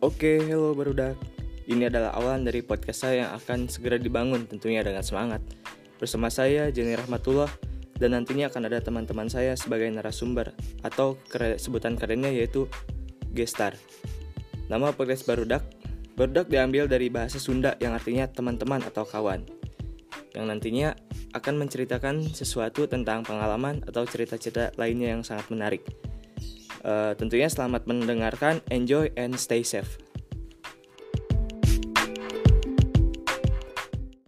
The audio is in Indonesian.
Oke, hello Barudak. Ini adalah awalan dari podcast saya yang akan segera dibangun tentunya dengan semangat. Bersama saya Jenny Rahmatullah dan nantinya akan ada teman-teman saya sebagai narasumber atau kere sebutan kerennya yaitu gestar. Nama podcast Barudak Barudak diambil dari bahasa Sunda yang artinya teman-teman atau kawan. Yang nantinya akan menceritakan sesuatu tentang pengalaman atau cerita-cerita lainnya yang sangat menarik. Uh, tentunya selamat mendengarkan, enjoy and stay safe.